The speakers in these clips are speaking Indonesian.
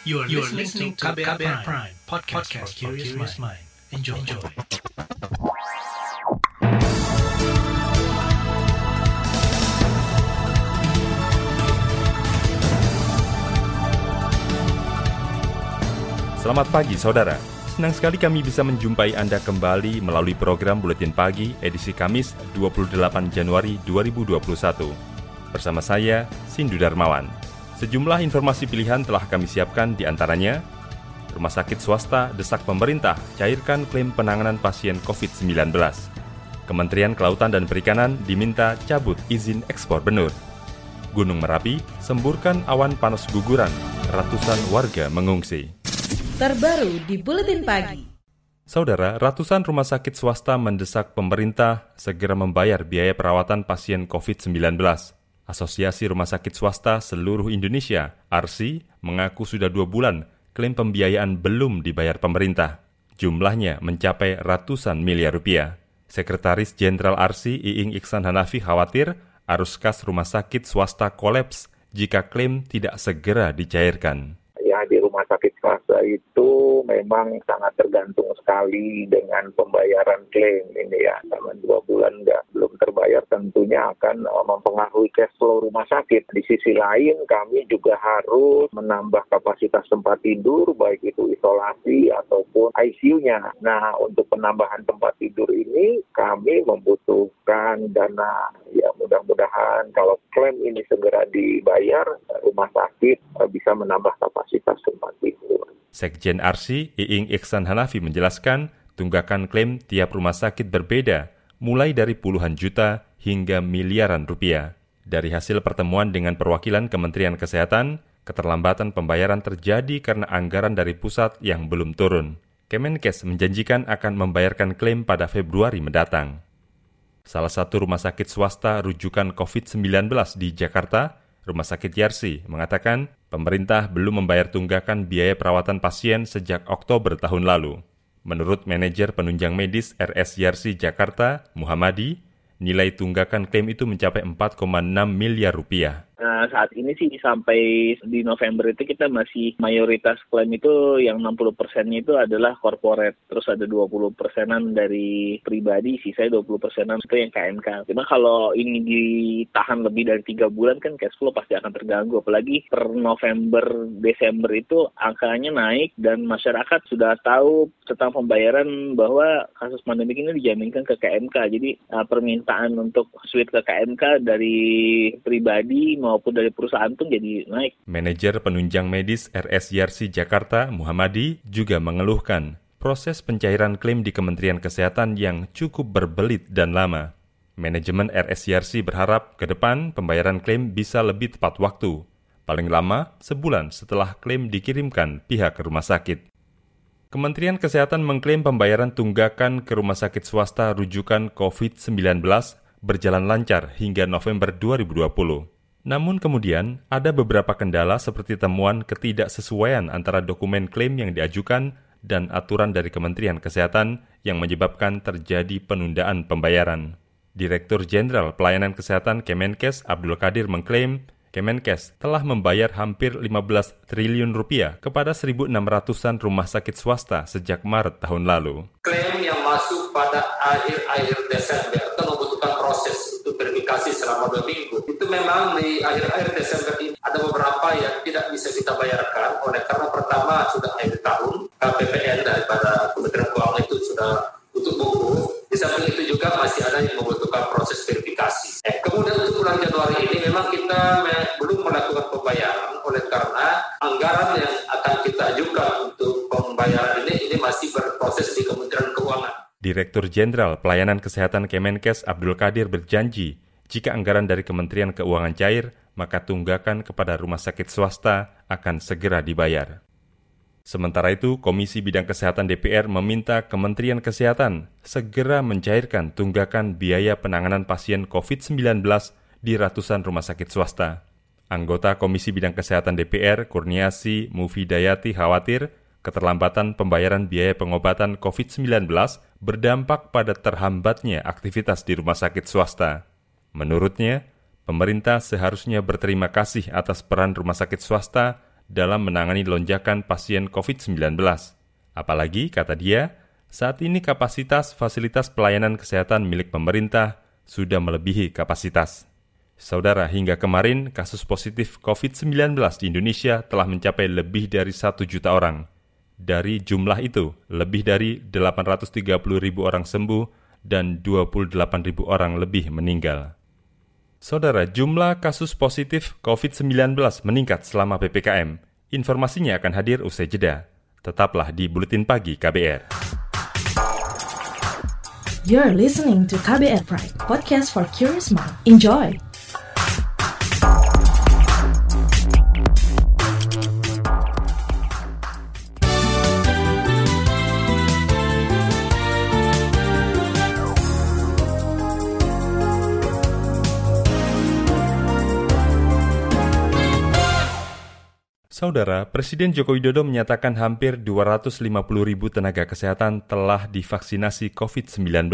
You are, you are listening to KBR, Prime, Prime podcast, podcast for curious mind. Enjoy. Enjoy. Selamat pagi saudara. Senang sekali kami bisa menjumpai Anda kembali melalui program Buletin Pagi edisi Kamis 28 Januari 2021. Bersama saya, Sindu Darmawan. Sejumlah informasi pilihan telah kami siapkan di antaranya, Rumah sakit swasta desak pemerintah cairkan klaim penanganan pasien COVID-19. Kementerian Kelautan dan Perikanan diminta cabut izin ekspor benur. Gunung Merapi semburkan awan panas guguran, ratusan warga mengungsi. Terbaru di Buletin Pagi. Saudara, ratusan rumah sakit swasta mendesak pemerintah segera membayar biaya perawatan pasien COVID-19. Asosiasi Rumah Sakit Swasta Seluruh Indonesia, ARSI, mengaku sudah dua bulan klaim pembiayaan belum dibayar pemerintah. Jumlahnya mencapai ratusan miliar rupiah. Sekretaris Jenderal ARSI Iing Iksan Hanafi khawatir arus kas rumah sakit swasta kolaps jika klaim tidak segera dicairkan di rumah sakit swasta itu memang sangat tergantung sekali dengan pembayaran klaim ini ya. Karena dua bulan nggak belum terbayar tentunya akan uh, mempengaruhi cash flow rumah sakit. Di sisi lain kami juga harus menambah kapasitas tempat tidur baik itu isolasi ataupun ICU-nya. Nah untuk penambahan tempat tidur ini kami membutuhkan dana ya mudah-mudahan kalau klaim ini segera dibayar rumah sakit uh, bisa menambah kapasitas tempat tidur. Sekjen Arsi, Iing Iksan Hanafi menjelaskan, tunggakan klaim tiap rumah sakit berbeda, mulai dari puluhan juta hingga miliaran rupiah. Dari hasil pertemuan dengan perwakilan Kementerian Kesehatan, keterlambatan pembayaran terjadi karena anggaran dari pusat yang belum turun. Kemenkes menjanjikan akan membayarkan klaim pada Februari mendatang. Salah satu rumah sakit swasta rujukan COVID-19 di Jakarta Rumah Sakit Yarsi mengatakan pemerintah belum membayar tunggakan biaya perawatan pasien sejak Oktober tahun lalu. Menurut manajer penunjang medis RS Yarsi Jakarta, Muhammadi, nilai tunggakan klaim itu mencapai 4,6 miliar rupiah. Nah, saat ini sih sampai di November itu kita masih mayoritas klaim itu yang 60 persennya itu adalah corporate. Terus ada 20 persenan dari pribadi, sisa 20 persenan itu yang KMK. Cuma kalau ini ditahan lebih dari tiga bulan kan cash flow pasti akan terganggu. Apalagi per November, Desember itu angkanya naik dan masyarakat sudah tahu tentang pembayaran bahwa kasus pandemi ini dijaminkan ke KMK. Jadi uh, permintaan untuk switch ke KMK dari pribadi maupun dari perusahaan pun jadi naik. Manajer penunjang medis RS Yarsi Jakarta, Muhammadi, juga mengeluhkan proses pencairan klaim di Kementerian Kesehatan yang cukup berbelit dan lama. Manajemen RS Yarsi berharap ke depan pembayaran klaim bisa lebih tepat waktu, paling lama sebulan setelah klaim dikirimkan pihak rumah sakit. Kementerian Kesehatan mengklaim pembayaran tunggakan ke rumah sakit swasta rujukan COVID-19 berjalan lancar hingga November 2020. Namun kemudian ada beberapa kendala seperti temuan ketidaksesuaian antara dokumen klaim yang diajukan dan aturan dari Kementerian Kesehatan yang menyebabkan terjadi penundaan pembayaran. Direktur Jenderal Pelayanan Kesehatan Kemenkes Abdul Kadir mengklaim Kemenkes telah membayar hampir 15 triliun rupiah kepada 1.600-an rumah sakit swasta sejak Maret tahun lalu. Klaim yang masuk pada akhir-akhir Desember atau membutuhkan proses verifikasi selama dua minggu. Itu memang di akhir-akhir Desember ini ada beberapa yang tidak bisa kita bayarkan oleh karena pertama sudah akhir tahun KPPN daripada Kementerian Keuangan itu sudah tutup buku. Di samping itu juga masih ada yang membutuhkan proses verifikasi. Eh, kemudian untuk bulan Januari ini memang kita belum melakukan pembayaran oleh karena anggaran yang akan kita ajukan untuk pembayaran ini ini masih berproses di Kementerian Keuangan. Direktur Jenderal Pelayanan Kesehatan Kemenkes Abdul Kadir berjanji, jika anggaran dari Kementerian Keuangan cair, maka tunggakan kepada rumah sakit swasta akan segera dibayar. Sementara itu, Komisi Bidang Kesehatan DPR meminta Kementerian Kesehatan segera mencairkan tunggakan biaya penanganan pasien COVID-19 di ratusan rumah sakit swasta. Anggota Komisi Bidang Kesehatan DPR, Kurniasi Mufidayati khawatir keterlambatan pembayaran biaya pengobatan COVID-19 berdampak pada terhambatnya aktivitas di rumah sakit swasta. Menurutnya, pemerintah seharusnya berterima kasih atas peran rumah sakit swasta dalam menangani lonjakan pasien COVID-19. Apalagi, kata dia, saat ini kapasitas fasilitas pelayanan kesehatan milik pemerintah sudah melebihi kapasitas. Saudara, hingga kemarin kasus positif COVID-19 di Indonesia telah mencapai lebih dari satu juta orang. Dari jumlah itu, lebih dari 830 ribu orang sembuh dan 28 ribu orang lebih meninggal. Saudara, jumlah kasus positif COVID-19 meningkat selama PPKM. Informasinya akan hadir usai jeda. Tetaplah di Buletin Pagi KBR. You're listening to KBR Pride, podcast for curious mind. Enjoy! Saudara, Presiden Joko Widodo menyatakan hampir 250 ribu tenaga kesehatan telah divaksinasi COVID-19.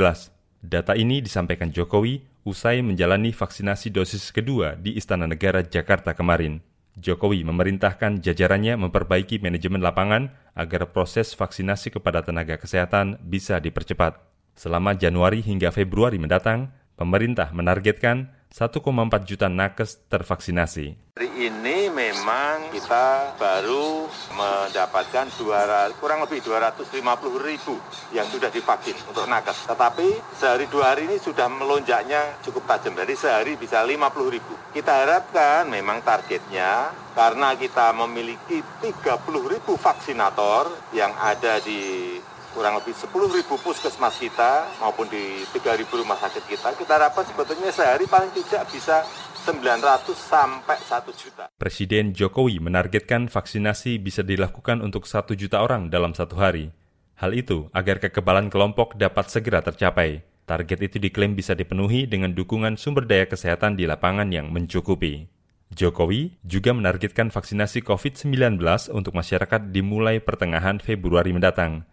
Data ini disampaikan Jokowi usai menjalani vaksinasi dosis kedua di Istana Negara Jakarta kemarin. Jokowi memerintahkan jajarannya memperbaiki manajemen lapangan agar proses vaksinasi kepada tenaga kesehatan bisa dipercepat. Selama Januari hingga Februari mendatang, pemerintah menargetkan 1,4 juta nakes tervaksinasi. Hari ini memang kita baru mendapatkan 200, kurang lebih 250 ribu yang sudah divaksin untuk nakes. Tetapi sehari dua hari ini sudah melonjaknya cukup tajam. Jadi sehari bisa 50 ribu. Kita harapkan memang targetnya karena kita memiliki 30 ribu vaksinator yang ada di kurang lebih 10 ribu puskesmas kita maupun di 3 ribu rumah sakit kita, kita harapkan sebetulnya sehari paling tidak bisa 900 sampai 1 juta. Presiden Jokowi menargetkan vaksinasi bisa dilakukan untuk 1 juta orang dalam satu hari. Hal itu agar kekebalan kelompok dapat segera tercapai. Target itu diklaim bisa dipenuhi dengan dukungan sumber daya kesehatan di lapangan yang mencukupi. Jokowi juga menargetkan vaksinasi COVID-19 untuk masyarakat dimulai pertengahan Februari mendatang.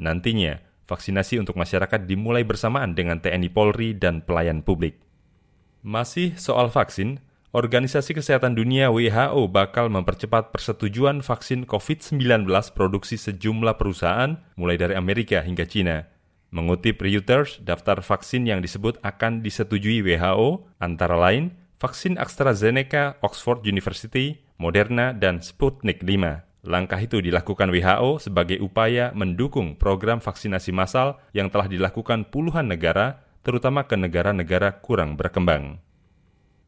Nantinya, vaksinasi untuk masyarakat dimulai bersamaan dengan TNI Polri dan pelayan publik. Masih soal vaksin, Organisasi Kesehatan Dunia WHO bakal mempercepat persetujuan vaksin COVID-19 produksi sejumlah perusahaan, mulai dari Amerika hingga China. Mengutip Reuters, daftar vaksin yang disebut akan disetujui WHO antara lain vaksin AstraZeneca, Oxford University, Moderna, dan Sputnik V. Langkah itu dilakukan WHO sebagai upaya mendukung program vaksinasi massal yang telah dilakukan puluhan negara, terutama ke negara-negara kurang berkembang.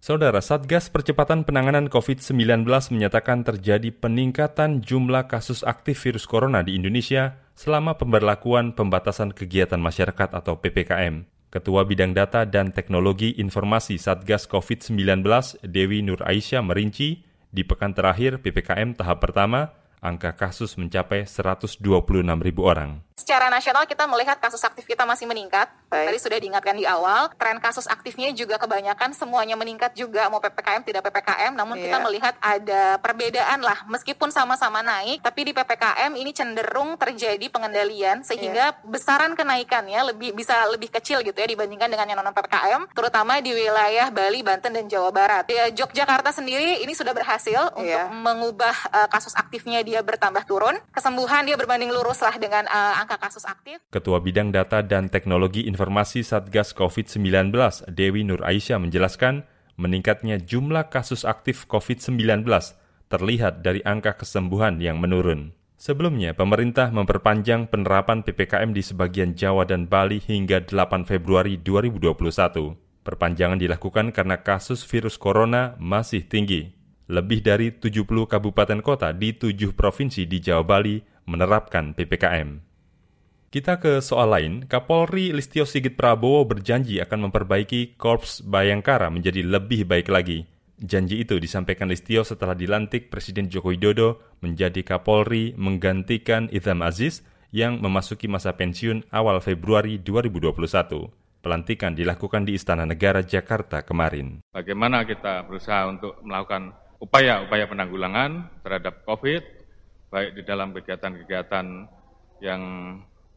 Saudara Satgas Percepatan Penanganan COVID-19 menyatakan terjadi peningkatan jumlah kasus aktif virus corona di Indonesia selama pemberlakuan pembatasan kegiatan masyarakat atau PPKM. Ketua Bidang Data dan Teknologi Informasi Satgas COVID-19, Dewi Nur Aisyah merinci, di pekan terakhir PPKM tahap pertama, angka kasus mencapai 126 ribu orang. Secara nasional kita melihat kasus aktif kita masih meningkat. Baik. Tadi sudah diingatkan di awal, tren kasus aktifnya juga kebanyakan semuanya meningkat juga, mau PPKM tidak PPKM, namun yeah. kita iya. melihat ada perbedaan lah, meskipun sama-sama naik, tapi di PPKM ini cenderung terjadi pengendalian, sehingga yeah. besaran kenaikannya lebih bisa lebih kecil gitu ya dibandingkan dengan yang non PPKM, terutama di wilayah Bali, Banten, dan Jawa Barat. Di Yogyakarta sendiri ini sudah berhasil yeah. untuk mengubah uh, kasus aktifnya dia bertambah turun, kesembuhan dia berbanding lurus lah dengan uh, angka kasus aktif. Ketua Bidang Data dan Teknologi Informasi Satgas COVID-19, Dewi Nur Aisyah menjelaskan, meningkatnya jumlah kasus aktif COVID-19 terlihat dari angka kesembuhan yang menurun. Sebelumnya, pemerintah memperpanjang penerapan PPKM di sebagian Jawa dan Bali hingga 8 Februari 2021. Perpanjangan dilakukan karena kasus virus corona masih tinggi. Lebih dari 70 kabupaten kota di tujuh provinsi di Jawa Bali menerapkan PPKM. Kita ke soal lain, Kapolri Listio Sigit Prabowo berjanji akan memperbaiki Korps Bayangkara menjadi lebih baik lagi. Janji itu disampaikan Listio setelah dilantik Presiden Joko Widodo menjadi Kapolri menggantikan Idham Aziz yang memasuki masa pensiun awal Februari 2021. Pelantikan dilakukan di Istana Negara Jakarta kemarin. Bagaimana kita berusaha untuk melakukan upaya-upaya penanggulangan terhadap COVID, baik di dalam kegiatan-kegiatan yang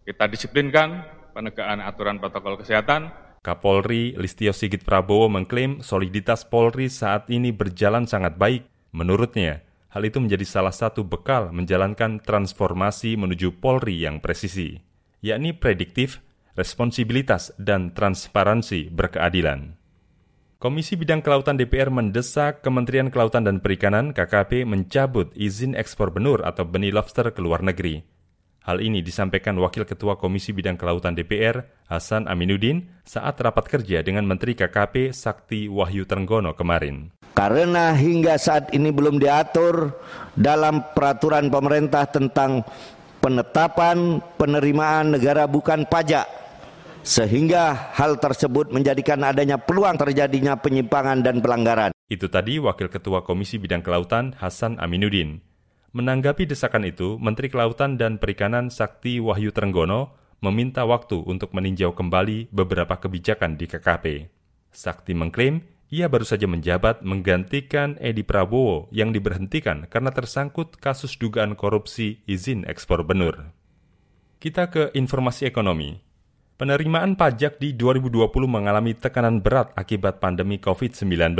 kita disiplinkan penegakan aturan protokol kesehatan. Kapolri Listio Sigit Prabowo mengklaim soliditas Polri saat ini berjalan sangat baik. Menurutnya, hal itu menjadi salah satu bekal menjalankan transformasi menuju Polri yang presisi, yakni prediktif, responsibilitas, dan transparansi berkeadilan. Komisi Bidang Kelautan DPR mendesak Kementerian Kelautan dan Perikanan KKP mencabut izin ekspor benur atau benih lobster ke luar negeri. Hal ini disampaikan Wakil Ketua Komisi Bidang Kelautan DPR, Hasan Aminuddin, saat rapat kerja dengan Menteri KKP Sakti Wahyu Trenggono kemarin. Karena hingga saat ini belum diatur dalam peraturan pemerintah tentang penetapan penerimaan negara bukan pajak sehingga hal tersebut menjadikan adanya peluang terjadinya penyimpangan dan pelanggaran. Itu tadi Wakil Ketua Komisi Bidang Kelautan Hasan Aminuddin. Menanggapi desakan itu, Menteri Kelautan dan Perikanan Sakti Wahyu Trenggono meminta waktu untuk meninjau kembali beberapa kebijakan di KKP. Sakti mengklaim ia baru saja menjabat menggantikan Edi Prabowo yang diberhentikan karena tersangkut kasus dugaan korupsi izin ekspor benur. Kita ke informasi ekonomi. Penerimaan pajak di 2020 mengalami tekanan berat akibat pandemi COVID-19.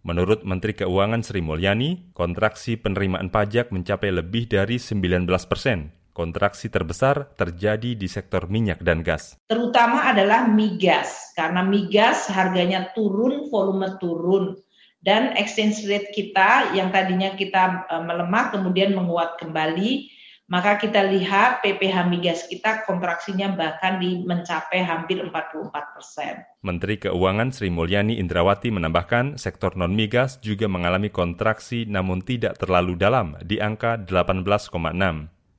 Menurut Menteri Keuangan Sri Mulyani, kontraksi penerimaan pajak mencapai lebih dari 19 persen. Kontraksi terbesar terjadi di sektor minyak dan gas. Terutama adalah migas, karena migas harganya turun, volume turun. Dan exchange rate kita yang tadinya kita eh, melemah kemudian menguat kembali maka kita lihat PPH migas kita kontraksinya bahkan di mencapai hampir 44 persen. Menteri Keuangan Sri Mulyani Indrawati menambahkan sektor non-migas juga mengalami kontraksi namun tidak terlalu dalam di angka 18,6.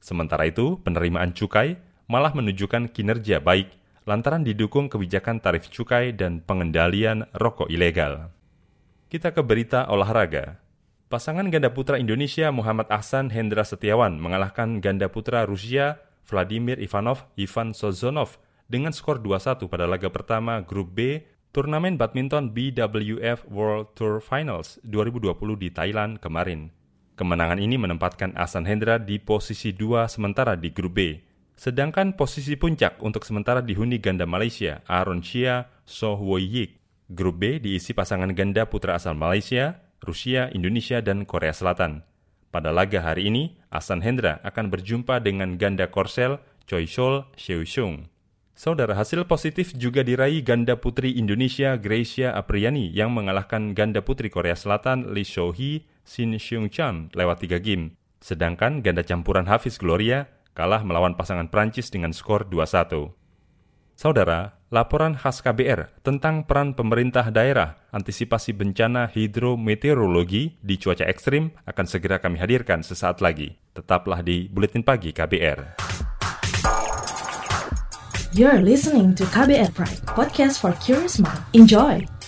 Sementara itu, penerimaan cukai malah menunjukkan kinerja baik lantaran didukung kebijakan tarif cukai dan pengendalian rokok ilegal. Kita ke berita olahraga. Pasangan ganda putra Indonesia Muhammad Ahsan Hendra Setiawan mengalahkan ganda putra Rusia Vladimir Ivanov Ivan Sozonov dengan skor 2-1 pada laga pertama Grup B turnamen badminton BWF World Tour Finals 2020 di Thailand kemarin. Kemenangan ini menempatkan Ahsan Hendra di posisi 2 sementara di Grup B. Sedangkan posisi puncak untuk sementara dihuni ganda Malaysia Aaron Chia So Woi Yik. Grup B diisi pasangan ganda putra asal Malaysia Rusia, Indonesia, dan Korea Selatan. Pada laga hari ini, Ahsan Hendra akan berjumpa dengan ganda Korsel Choi Sol Sheu Shung. Saudara hasil positif juga diraih ganda putri Indonesia Gracia Apriani yang mengalahkan ganda putri Korea Selatan Lee Sho Hee Shin Seung Chan lewat 3 game. Sedangkan ganda campuran Hafiz Gloria kalah melawan pasangan Prancis dengan skor 2-1. Saudara, laporan khas KBR tentang peran pemerintah daerah antisipasi bencana hidrometeorologi di cuaca ekstrim akan segera kami hadirkan sesaat lagi. Tetaplah di Buletin Pagi KBR. You're listening to KBR Pride, podcast for curious mind. Enjoy!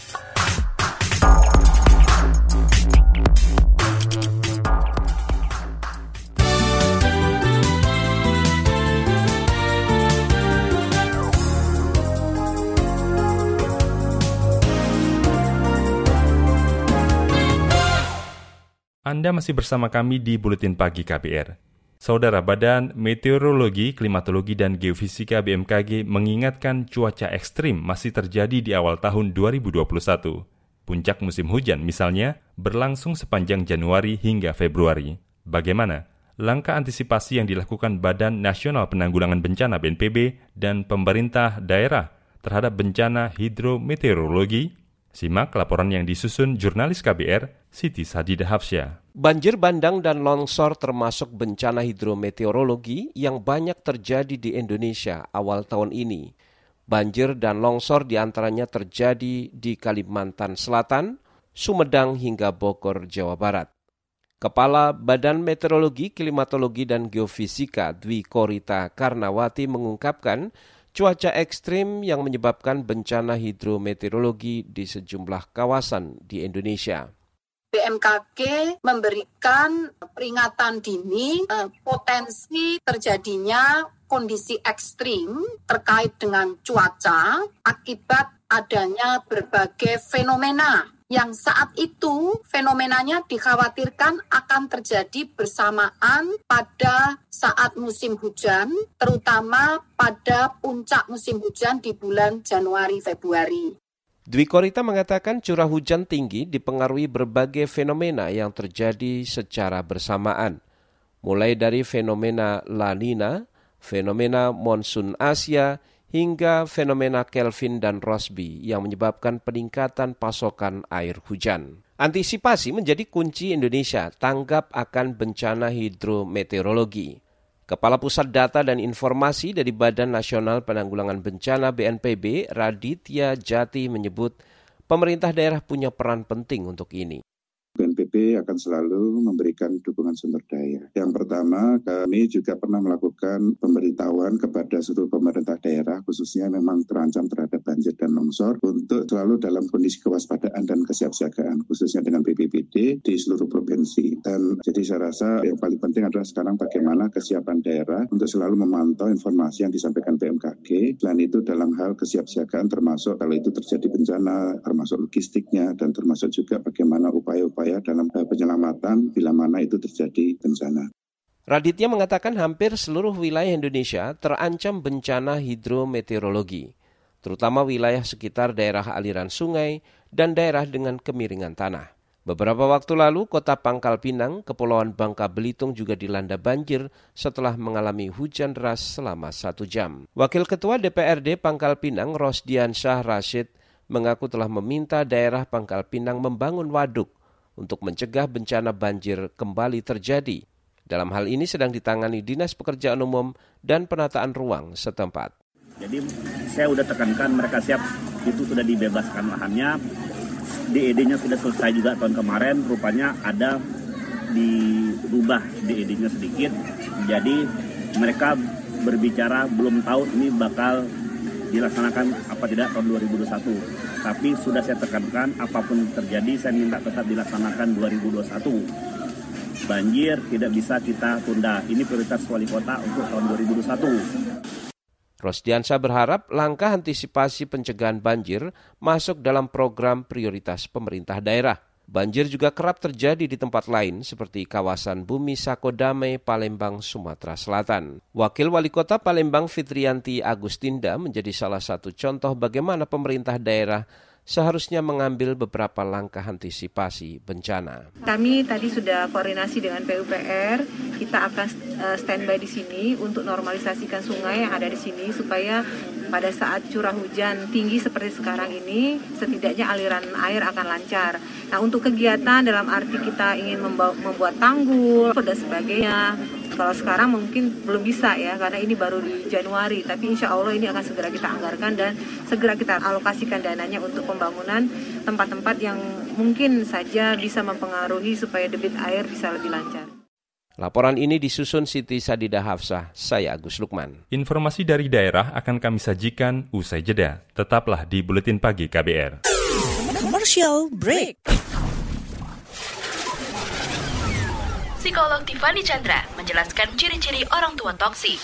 Anda masih bersama kami di Buletin Pagi KBR. Saudara Badan Meteorologi, Klimatologi, dan Geofisika BMKG mengingatkan cuaca ekstrim masih terjadi di awal tahun 2021. Puncak musim hujan misalnya berlangsung sepanjang Januari hingga Februari. Bagaimana? Langkah antisipasi yang dilakukan Badan Nasional Penanggulangan Bencana BNPB dan pemerintah daerah terhadap bencana hidrometeorologi Simak laporan yang disusun jurnalis KBR, Siti Sadidah Hafsyah. Banjir bandang dan longsor termasuk bencana hidrometeorologi yang banyak terjadi di Indonesia awal tahun ini. Banjir dan longsor di antaranya terjadi di Kalimantan Selatan, Sumedang hingga Bogor, Jawa Barat. Kepala Badan Meteorologi, Klimatologi, dan Geofisika Dwi Korita Karnawati mengungkapkan cuaca ekstrim yang menyebabkan bencana hidrometeorologi di sejumlah kawasan di Indonesia. BMKG memberikan peringatan dini eh, potensi terjadinya kondisi ekstrim terkait dengan cuaca akibat adanya berbagai fenomena yang saat itu fenomenanya dikhawatirkan akan terjadi bersamaan pada saat musim hujan, terutama pada puncak musim hujan di bulan Januari Februari. Dwi Korita mengatakan curah hujan tinggi dipengaruhi berbagai fenomena yang terjadi secara bersamaan, mulai dari fenomena La Nina, fenomena monsun Asia, hingga fenomena Kelvin dan Rossby yang menyebabkan peningkatan pasokan air hujan. Antisipasi menjadi kunci Indonesia tanggap akan bencana hidrometeorologi. Kepala Pusat Data dan Informasi dari Badan Nasional Penanggulangan Bencana BNPB, Raditya Jati menyebut pemerintah daerah punya peran penting untuk ini. BNPB akan selalu memberikan dukungan sumber daya. Yang pertama, kami juga pernah melakukan pemberitahuan kepada seluruh pemerintah daerah, khususnya memang terancam terhadap banjir dan longsor, untuk selalu dalam kondisi kewaspadaan dan kesiapsiagaan, khususnya dengan BPBD di seluruh provinsi. Dan jadi saya rasa yang paling penting adalah sekarang bagaimana kesiapan daerah untuk selalu memantau informasi yang disampaikan BMKG. Selain itu dalam hal kesiapsiagaan termasuk kalau itu terjadi bencana, termasuk logistiknya, dan termasuk juga bagaimana upaya-upaya upaya dalam penyelamatan bila mana itu terjadi bencana. Raditya mengatakan hampir seluruh wilayah Indonesia terancam bencana hidrometeorologi, terutama wilayah sekitar daerah aliran sungai dan daerah dengan kemiringan tanah. Beberapa waktu lalu, kota Pangkal Pinang, Kepulauan Bangka Belitung juga dilanda banjir setelah mengalami hujan deras selama satu jam. Wakil Ketua DPRD Pangkal Pinang, Rosdian Syah Rashid, mengaku telah meminta daerah Pangkal Pinang membangun waduk untuk mencegah bencana banjir kembali terjadi. Dalam hal ini sedang ditangani Dinas Pekerjaan Umum dan Penataan Ruang setempat. Jadi saya sudah tekankan mereka siap itu sudah dibebaskan lahannya. DED-nya sudah selesai juga tahun kemarin, rupanya ada dirubah DED-nya sedikit. Jadi mereka berbicara belum tahu ini bakal dilaksanakan apa tidak tahun 2021 tapi sudah saya tekankan apa pun terjadi saya minta tetap dilaksanakan 2021. Banjir tidak bisa kita tunda. Ini prioritas wali kota untuk tahun 2021. Rosdiansa berharap langkah antisipasi pencegahan banjir masuk dalam program prioritas pemerintah daerah. Banjir juga kerap terjadi di tempat lain seperti kawasan Bumi Sakodame, Palembang, Sumatera Selatan. Wakil Wali Kota Palembang Fitrianti Agustinda menjadi salah satu contoh bagaimana pemerintah daerah seharusnya mengambil beberapa langkah antisipasi bencana. Kami tadi sudah koordinasi dengan PUPR, kita akan eh, standby di sini untuk normalisasikan sungai yang ada di sini supaya pada saat curah hujan tinggi seperti sekarang ini, setidaknya aliran air akan lancar. Nah, untuk kegiatan dalam arti kita ingin membuat tanggul dan sebagainya, kalau sekarang mungkin belum bisa ya karena ini baru di Januari, tapi insya Allah ini akan segera kita anggarkan dan segera kita alokasikan dananya untuk pembangunan tempat-tempat yang mungkin saja bisa mempengaruhi supaya debit air bisa lebih lancar. Laporan ini disusun Siti Sadida Hafsah, saya Agus Lukman. Informasi dari daerah akan kami sajikan usai jeda. Tetaplah di Buletin Pagi KBR. Commercial break. Psikolog Tiffany Chandra menjelaskan ciri-ciri orang tua toksik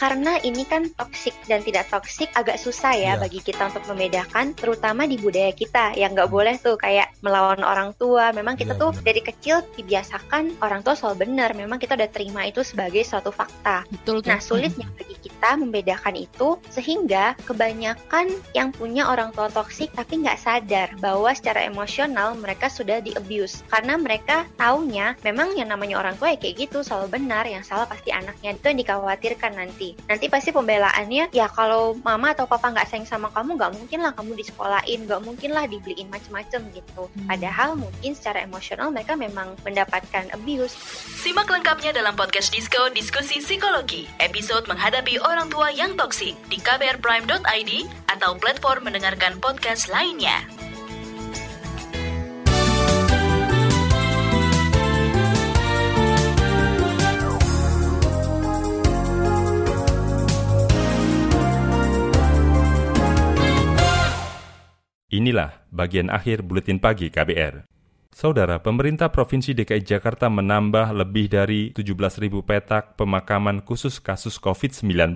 karena ini kan toksik dan tidak toksik agak susah ya yeah. bagi kita untuk membedakan terutama di budaya kita. Yang nggak boleh tuh kayak melawan orang tua. Memang kita yeah, tuh yeah. dari kecil dibiasakan orang tua soal benar. Memang kita udah terima itu sebagai suatu fakta. Betul, nah sulitnya bagi kita membedakan itu sehingga kebanyakan yang punya orang tua toksik tapi nggak sadar bahwa secara emosional mereka sudah di abuse karena mereka taunya memang yang namanya orang tua ya kayak gitu selalu benar yang salah pasti anaknya. Itu yang dikhawatirkan nanti. Nanti pasti pembelaannya ya kalau mama atau papa nggak sayang sama kamu nggak mungkin lah kamu disekolahin nggak mungkin lah dibeliin macem-macem gitu. Hmm. padahal mungkin secara emosional mereka memang mendapatkan abuse. Simak lengkapnya dalam podcast Disco Diskusi Psikologi episode menghadapi orang tua yang toksik di kbrprime.id atau platform mendengarkan podcast lainnya. Inilah bagian akhir buletin pagi KBR. Saudara, pemerintah Provinsi DKI Jakarta menambah lebih dari 17.000 petak pemakaman khusus kasus COVID-19.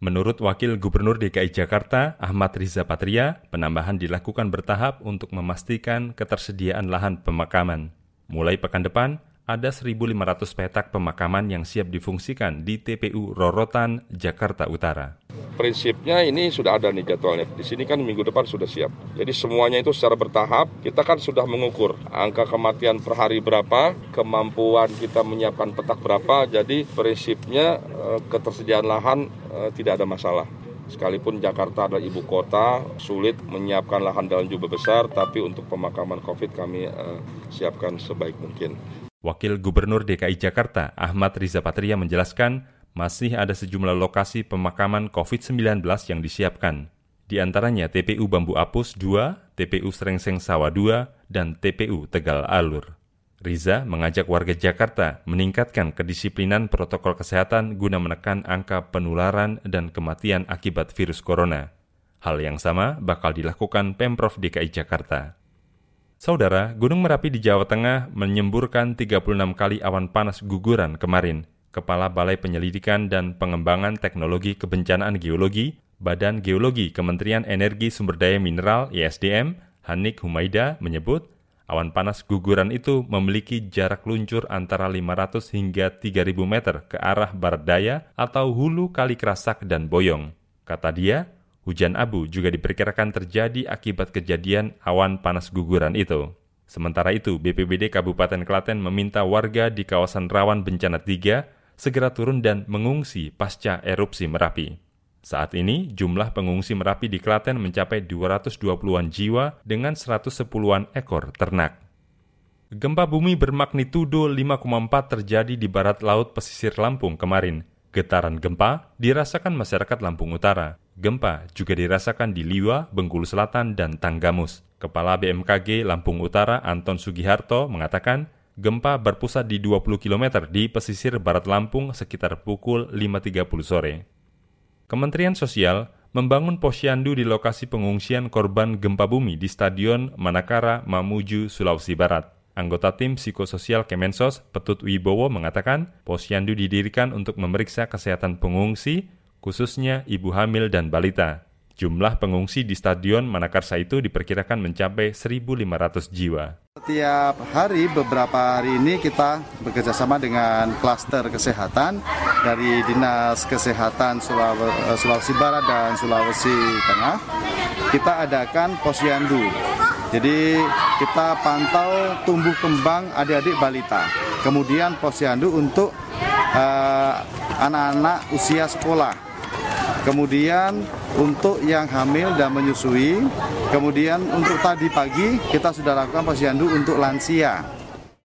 Menurut Wakil Gubernur DKI Jakarta, Ahmad Riza Patria, penambahan dilakukan bertahap untuk memastikan ketersediaan lahan pemakaman. Mulai pekan depan, ada 1.500 petak pemakaman yang siap difungsikan di TPU Rorotan, Jakarta Utara. prinsipnya ini sudah ada nih jadwalnya. Di sini kan minggu depan sudah siap. Jadi semuanya itu secara bertahap. Kita kan sudah mengukur angka kematian per hari berapa, kemampuan kita menyiapkan petak berapa. Jadi prinsipnya eh, ketersediaan lahan eh, tidak ada masalah. Sekalipun Jakarta adalah ibu kota, sulit menyiapkan lahan dalam jumlah besar, tapi untuk pemakaman COVID kami uh, siapkan sebaik mungkin. Wakil Gubernur DKI Jakarta Ahmad Riza Patria menjelaskan masih ada sejumlah lokasi pemakaman COVID-19 yang disiapkan. Di antaranya TPU Bambu Apus 2, TPU Srengseng Sawah 2, dan TPU Tegal Alur. Riza mengajak warga Jakarta meningkatkan kedisiplinan protokol kesehatan guna menekan angka penularan dan kematian akibat virus corona. Hal yang sama bakal dilakukan Pemprov DKI Jakarta. Saudara, Gunung Merapi di Jawa Tengah menyemburkan 36 kali awan panas guguran kemarin. Kepala Balai Penyelidikan dan Pengembangan Teknologi Kebencanaan Geologi, Badan Geologi Kementerian Energi Sumber Daya Mineral ISDM, Hanik Humaida menyebut Awan panas guguran itu memiliki jarak luncur antara 500 hingga 3000 meter ke arah barat daya atau hulu kali kerasak dan boyong. Kata dia, hujan abu juga diperkirakan terjadi akibat kejadian awan panas guguran itu. Sementara itu, BPBD Kabupaten Klaten meminta warga di kawasan rawan bencana 3 segera turun dan mengungsi pasca erupsi Merapi. Saat ini, jumlah pengungsi Merapi di Klaten mencapai 220-an jiwa dengan 110-an ekor ternak. Gempa bumi bermagnitudo 5,4 terjadi di barat laut pesisir Lampung kemarin. Getaran gempa dirasakan masyarakat Lampung Utara. Gempa juga dirasakan di Liwa, Bengkulu Selatan, dan Tanggamus. Kepala BMKG Lampung Utara Anton Sugiharto mengatakan, gempa berpusat di 20 km di pesisir barat Lampung sekitar pukul 5.30 sore. Kementerian Sosial membangun posyandu di lokasi pengungsian korban gempa bumi di Stadion Manakara, Mamuju, Sulawesi Barat. Anggota tim psikososial Kemensos, Petut Wibowo mengatakan, posyandu didirikan untuk memeriksa kesehatan pengungsi, khususnya ibu hamil dan balita. Jumlah pengungsi di Stadion Manakarsa itu diperkirakan mencapai 1.500 jiwa. Setiap hari, beberapa hari ini kita bekerjasama dengan klaster kesehatan dari Dinas Kesehatan eh, Sulawesi Barat dan Sulawesi Tengah. Kita adakan posyandu. Jadi kita pantau tumbuh kembang adik-adik balita. Kemudian posyandu untuk eh, anak-anak uh, usia sekolah Kemudian untuk yang hamil dan menyusui, kemudian untuk tadi pagi kita sudah lakukan posyandu untuk lansia.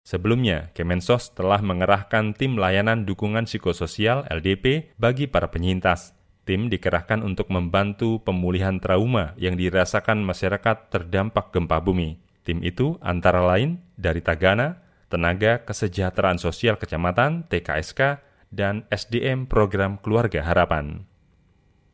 Sebelumnya, Kemensos telah mengerahkan tim layanan dukungan psikososial LDP bagi para penyintas. Tim dikerahkan untuk membantu pemulihan trauma yang dirasakan masyarakat terdampak gempa bumi. Tim itu antara lain dari Tagana, Tenaga Kesejahteraan Sosial Kecamatan TKSK, dan SDM Program Keluarga Harapan.